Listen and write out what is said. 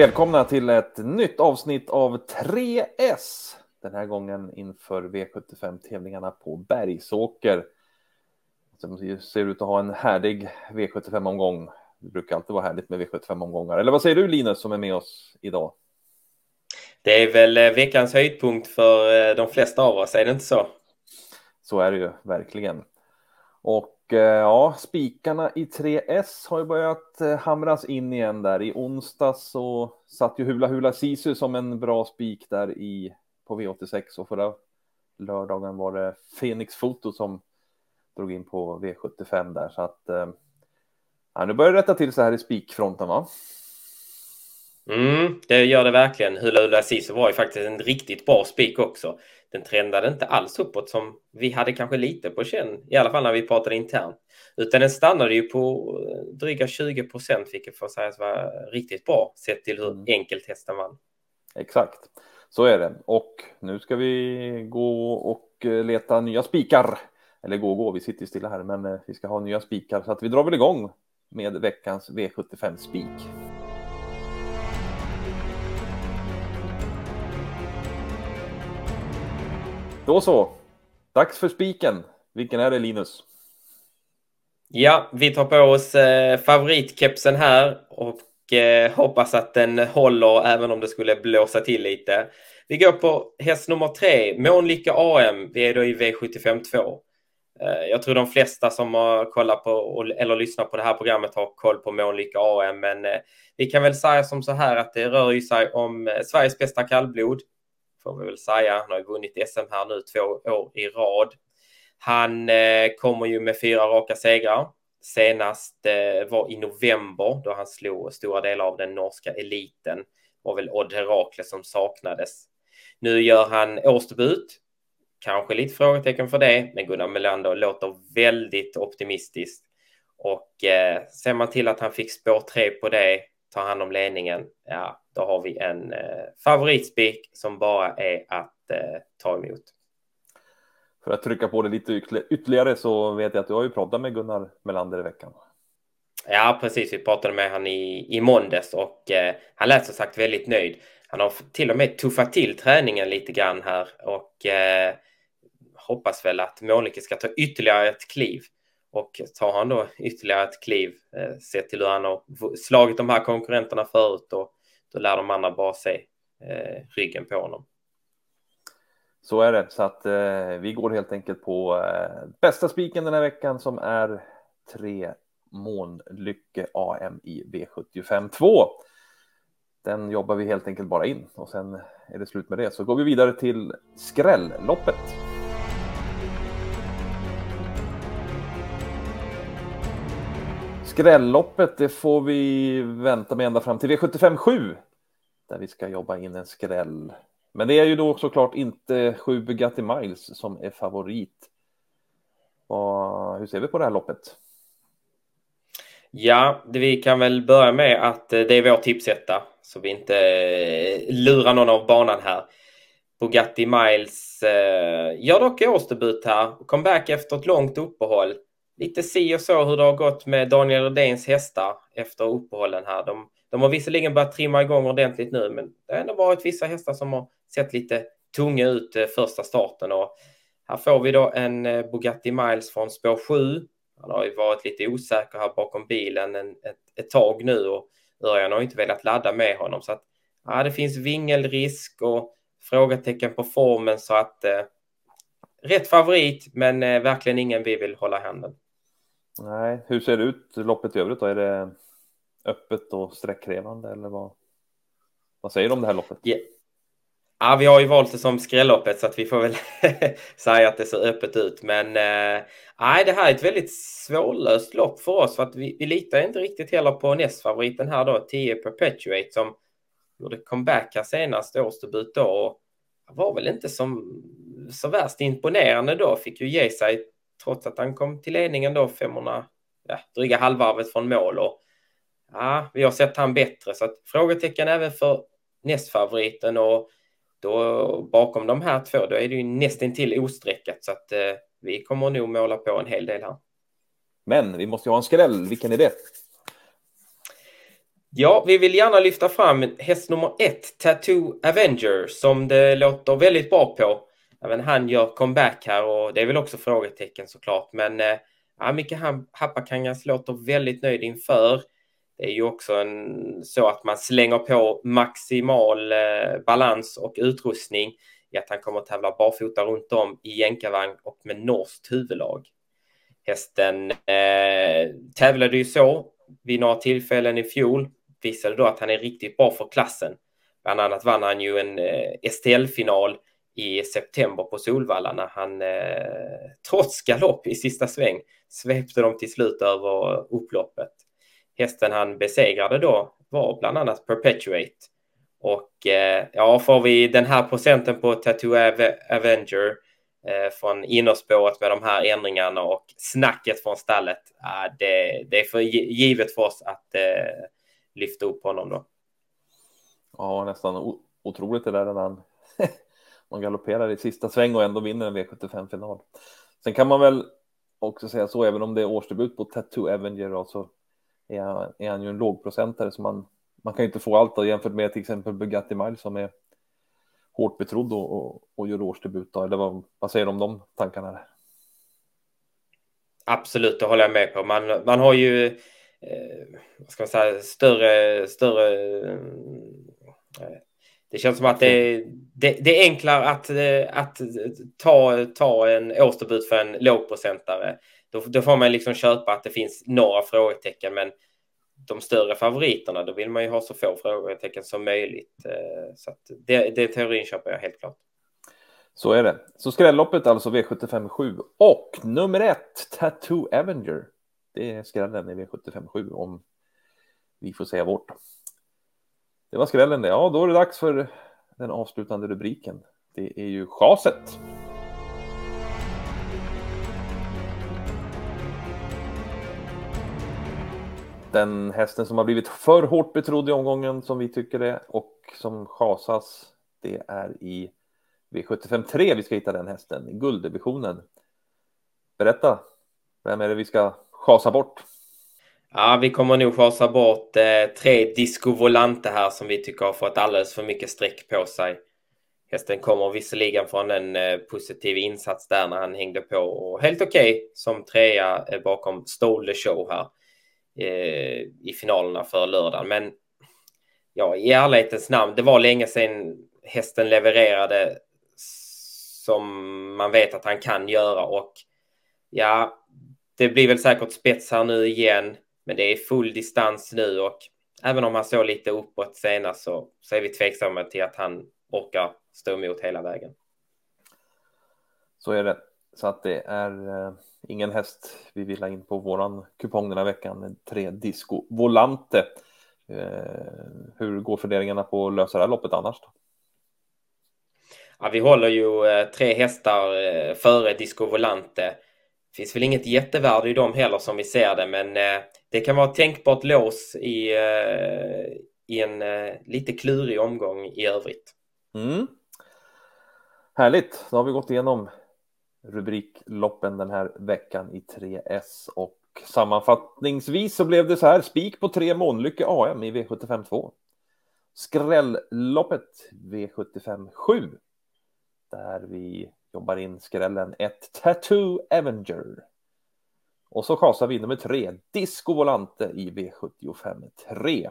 Välkomna till ett nytt avsnitt av 3S. Den här gången inför V75-tävlingarna på Bergsåker. Som ser ut att ha en härlig V75-omgång. Det brukar alltid vara härligt med V75-omgångar. Eller vad säger du Linus som är med oss idag? Det är väl eh, veckans höjdpunkt för eh, de flesta av oss, är det inte så? Så är det ju verkligen. Och Eh, ja, spikarna i 3S har ju börjat eh, hamras in igen där. I onsdags så satt ju Hula Hula Sisu som en bra spik där i på V86 och förra lördagen var det Fenix Foto som drog in på V75 där så att eh, ja, nu börjar det rätta till så här i spikfronten va? Mm, det gör det verkligen. Hula Hula Sisu var ju faktiskt en riktigt bra spik också. Den trendade inte alls uppåt som vi hade kanske lite på känn, i alla fall när vi pratade internt. Utan den stannade ju på dryga 20 procent, vilket får sägas vara riktigt bra sett till hur mm. enkelt hästen vann. Exakt, så är det. Och nu ska vi gå och eh, leta nya spikar. Eller gå och gå, vi sitter stilla här, men eh, vi ska ha nya spikar så att vi drar väl igång med veckans V75 Då så. Dags för spiken. Vilken är det Linus? Ja, vi tar på oss eh, favoritkepsen här och eh, hoppas att den håller även om det skulle blåsa till lite. Vi går på häst nummer tre, Månlycke AM. Vi är då i V75 2. Eh, jag tror de flesta som har kollat på eller lyssnat på det här programmet har koll på Månlycke AM, men eh, vi kan väl säga som så här att det rör sig om eh, Sveriges bästa kallblod får vi väl säga. Han har ju vunnit SM här nu två år i rad. Han eh, kommer ju med fyra raka segrar. Senast eh, var i november då han slog stora delar av den norska eliten. Det var väl Odd Herakle som saknades. Nu gör han årsdebut. Kanske lite frågetecken för det, men Gunnar Melander låter väldigt optimistisk. Och eh, ser man till att han fick spår tre på det, tar hand om ledningen, ja, då har vi en eh, favoritspik som bara är att eh, ta emot. För att trycka på det lite ytterligare så vet jag att du har ju pratat med Gunnar Melander i veckan. Ja, precis. Vi pratade med han i, i måndags och eh, han lät som sagt väldigt nöjd. Han har till och med tuffat till träningen lite grann här och eh, hoppas väl att Månlycke ska ta ytterligare ett kliv. Och tar han då ytterligare ett kliv, eh, sett till hur han har slagit de här konkurrenterna förut och då lär de andra bara se eh, ryggen på honom. Så är det, så att eh, vi går helt enkelt på eh, bästa spiken den här veckan som är tre Månlycke AM i V75 2. Den jobbar vi helt enkelt bara in och sen är det slut med det. Så går vi vidare till skrälloppet. Skrälloppet, det får vi vänta med ända fram till V75 7 där vi ska jobba in en skräll. Men det är ju då såklart inte 7 Bugatti Miles som är favorit. Och hur ser vi på det här loppet? Ja, det vi kan väl börja med att eh, det är vår tipsetta så vi inte eh, lurar någon av banan här. Bugatti Miles eh, gör dock årsdebut här. Comeback efter ett långt uppehåll lite si och så hur det har gått med Daniel Redéns hästar efter uppehållen här. De, de har visserligen börjat trimma igång ordentligt nu, men det har ändå varit vissa hästar som har sett lite tunga ut eh, första starten och här får vi då en eh, Bugatti Miles från spår 7. Han har ju varit lite osäker här bakom bilen en, ett, ett tag nu och Örjan har inte velat ladda med honom så att ja, det finns vingelrisk och frågetecken på formen så att eh, rätt favorit men eh, verkligen ingen vi vill hålla handen. Nej, hur ser det ut loppet i övrigt då? Är det öppet och sträckkrävande eller vad? Vad säger du om det här loppet? Yeah. Ja, vi har ju valt det som skrälloppet så att vi får väl säga att det ser öppet ut. Men eh, nej, det här är ett väldigt svårlöst lopp för oss för att vi, vi litar inte riktigt heller på nästfavoriten här då, 10 Perpetuate som gjorde comeback här senast årsdebut då och var väl inte som så värst imponerande då, fick ju ge sig trots att han kom till ledningen då 500, ja, dryga halvvarvet från mål. Och, ja, vi har sett han bättre, så att frågetecken även för nästfavoriten och då bakom de här två, då är det ju nästintill osträckat så att eh, vi kommer nog måla på en hel del här. Men vi måste ju ha en skräll. Vilken är det? Ja, vi vill gärna lyfta fram häst nummer ett, Tattoo Avenger, som det låter väldigt bra på. Även han gör comeback här och det är väl också frågetecken såklart. Men eh, ja, Micke Happakangas låter väldigt nöjd inför. Det är ju också en, så att man slänger på maximal eh, balans och utrustning i att han kommer att tävla barfota runt om i jänkarvagn och med norskt huvudlag. Hästen eh, tävlade ju så vid några tillfällen i fjol. Visade då att han är riktigt bra för klassen. Bland annat vann han ju en eh, STL-final i september på Solvalla när han eh, trots galopp i sista sväng svepte dem till slut över upploppet. Hästen han besegrade då var bland annat Perpetuate. Och eh, ja, får vi den här procenten på Tattoo Avenger eh, från innerspåret med de här ändringarna och snacket från stallet. Eh, det, det är för givet för oss att eh, lyfta upp honom då. Ja, nästan otroligt det där när han man galopperar i sista sväng och ändå vinner en V75-final. Sen kan man väl också säga så, även om det är årsdebut på Tattoo Avenger då, så är han, är han ju en lågprocentare så man, man kan ju inte få allt då, jämfört med till exempel Bugatti Miles som är hårt betrodd och, och, och gör årsdebut. Då. Eller vad, vad säger du om de tankarna? Där? Absolut, det håller jag med på. Man, man har ju eh, vad ska man säga, större, större eh, det känns som att det, det, det är enklare att, eh, att ta, ta en årsdebut för en lågprocentare. Då, då får man liksom köpa att det finns några frågetecken, men de större favoriterna, då vill man ju ha så få frågetecken som möjligt. Eh, så det, det teorin köper jag helt klart. Så är det. Så skrälloppet alltså V75 7 och nummer ett Tattoo Avenger. Det är skrällen i V75 7 om vi får säga vårt. Det var skrällen det. Ja, då är det dags för den avslutande rubriken. Det är ju chaset. Den hästen som har blivit för hårt betrodd i omgången som vi tycker det och som chasas. Det är i V75 3 vi ska hitta den hästen i gulddivisionen. Berätta, vem är det vi ska chasa bort? Ja, vi kommer nog chasa bort eh, tre Disco Volante här som vi tycker har fått alldeles för mycket streck på sig. Hästen kommer visserligen från en eh, positiv insats där när han hängde på och helt okej okay, som trea eh, bakom Stole the Show här eh, i finalerna för lördagen. Men ja, i ärlighetens namn, det var länge sedan hästen levererade som man vet att han kan göra och ja, det blir väl säkert spets här nu igen. Men det är full distans nu och även om han såg lite uppåt senast så, så är vi tveksamma till att han orkar stå emot hela vägen. Så är det. Så att det är eh, ingen häst vi vill ha in på våran kupong den här veckan. Tre Disco Volante. Eh, hur går funderingarna på att lösa det här loppet annars? Då? Ja, vi håller ju eh, tre hästar eh, före Disco Volante. Det finns väl inget jättevärde i dem heller som vi ser det, men eh, det kan vara ett tänkbart lås i, eh, i en eh, lite klurig omgång i övrigt. Mm. Härligt, då har vi gått igenom rubrikloppen den här veckan i 3S och sammanfattningsvis så blev det så här spik på tre Månlycke AM i V75 2. Skrälloppet V75 7 där vi jobbar in skrällen ett Tattoo Avenger. Och så kasar vi nummer tre, Disco Volante i V75 3.